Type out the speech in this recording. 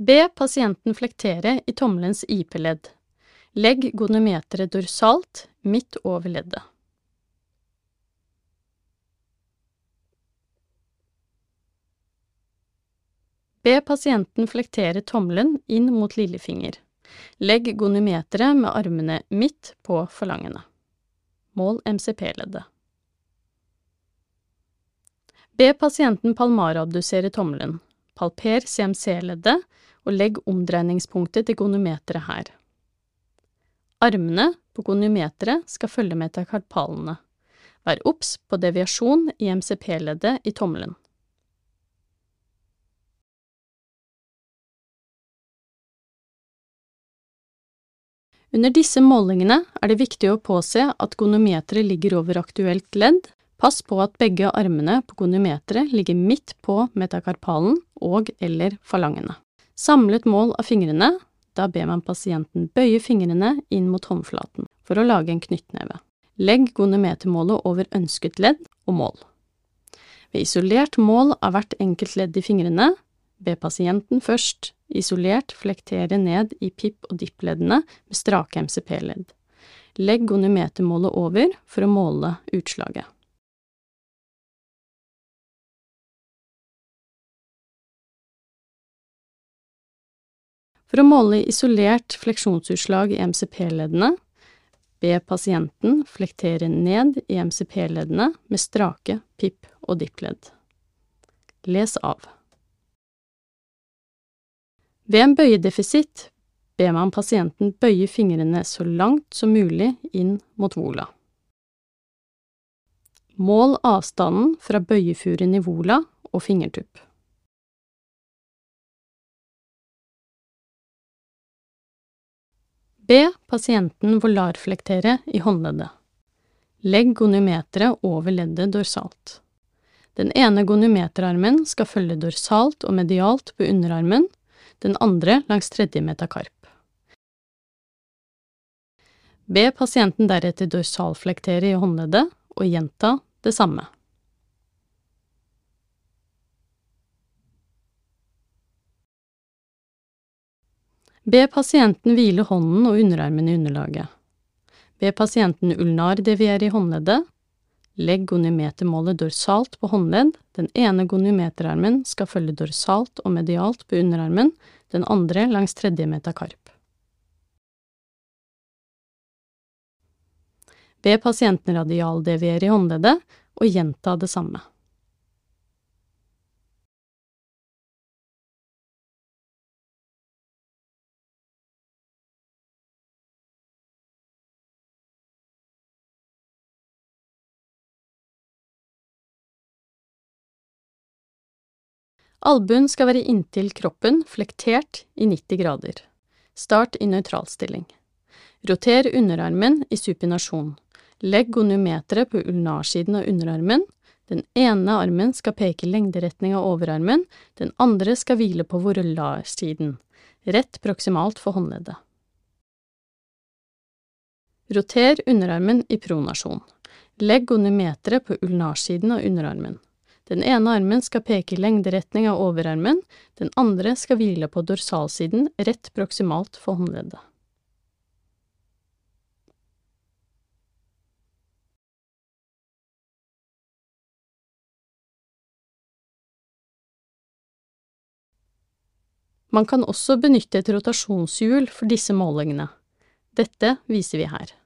Be pasienten flektere i tommelens IP-ledd. Legg gonometeret dorsalt midt over leddet. Be pasienten flektere tommelen inn mot lillefinger. Legg gonometeret med armene midt på forlangene. Mål MCP-leddet. Be pasienten palmarabdusere tommelen. Palper CMC-leddet og legg omdreiningspunktet til goniometeret her. Armene på goniometeret skal følge metakarpalene. Vær obs på deviasjon i MCP-leddet i tommelen. Under disse målingene er det viktig å påse at goniometeret ligger over aktuelt ledd, pass på at begge armene på goniometeret ligger midt på metakarpalen og eller falangene. Samlet mål av fingrene, da ber man pasienten bøye fingrene inn mot håndflaten for å lage en knyttneve. Legg gonometermålet over ønsket ledd og mål. Ved isolert mål av hvert enkelt ledd i fingrene, be pasienten først isolert flektere ned i pip- og dippleddene med strake MCP-ledd. Legg gonometermålet over for å måle utslaget. For å måle isolert fleksjonsutslag i MCP-leddene, be pasienten flektere ned i MCP-leddene med strake pip- og dippledd. Les av. Ved en bøyedefisitt ber man pasienten bøye fingrene så langt som mulig inn mot vola. Mål avstanden fra bøyefuren i vola og fingertupp. Be pasienten volarflektere i håndleddet. Legg goniometeret over leddet dorsalt. Den ene goniometerarmen skal følge dorsalt og medialt på underarmen, den andre langs tredje metakarp. Be pasienten deretter dorsalflektere i håndleddet og gjenta det samme. Be pasienten hvile hånden og underarmen i underlaget. Be pasienten ulnar-deviere i håndleddet. Legg goniometermålet dorsalt på håndledd, den ene goniometerarmen skal følge dorsalt og medialt på underarmen, den andre langs tredje metakarp. Be pasienten radialdeviere i håndleddet og gjenta det samme. Albuen skal være inntil kroppen, flektert i 90 grader. Start i nøytralstilling. Roter underarmen i supinasjon. Legg goniometeret på ulnarsiden av underarmen. Den ene armen skal peke i lengderetning av overarmen, den andre skal hvile på vorullarsiden, rett proksimalt for håndleddet. Roter underarmen i pronasjon. Legg goniometeret på ulnarsiden av underarmen. Den ene armen skal peke i lengderetning av overarmen, den andre skal hvile på dorsalsiden rett proksimalt for håndleddet. Man kan også benytte et rotasjonshjul for disse målingene. Dette viser vi her.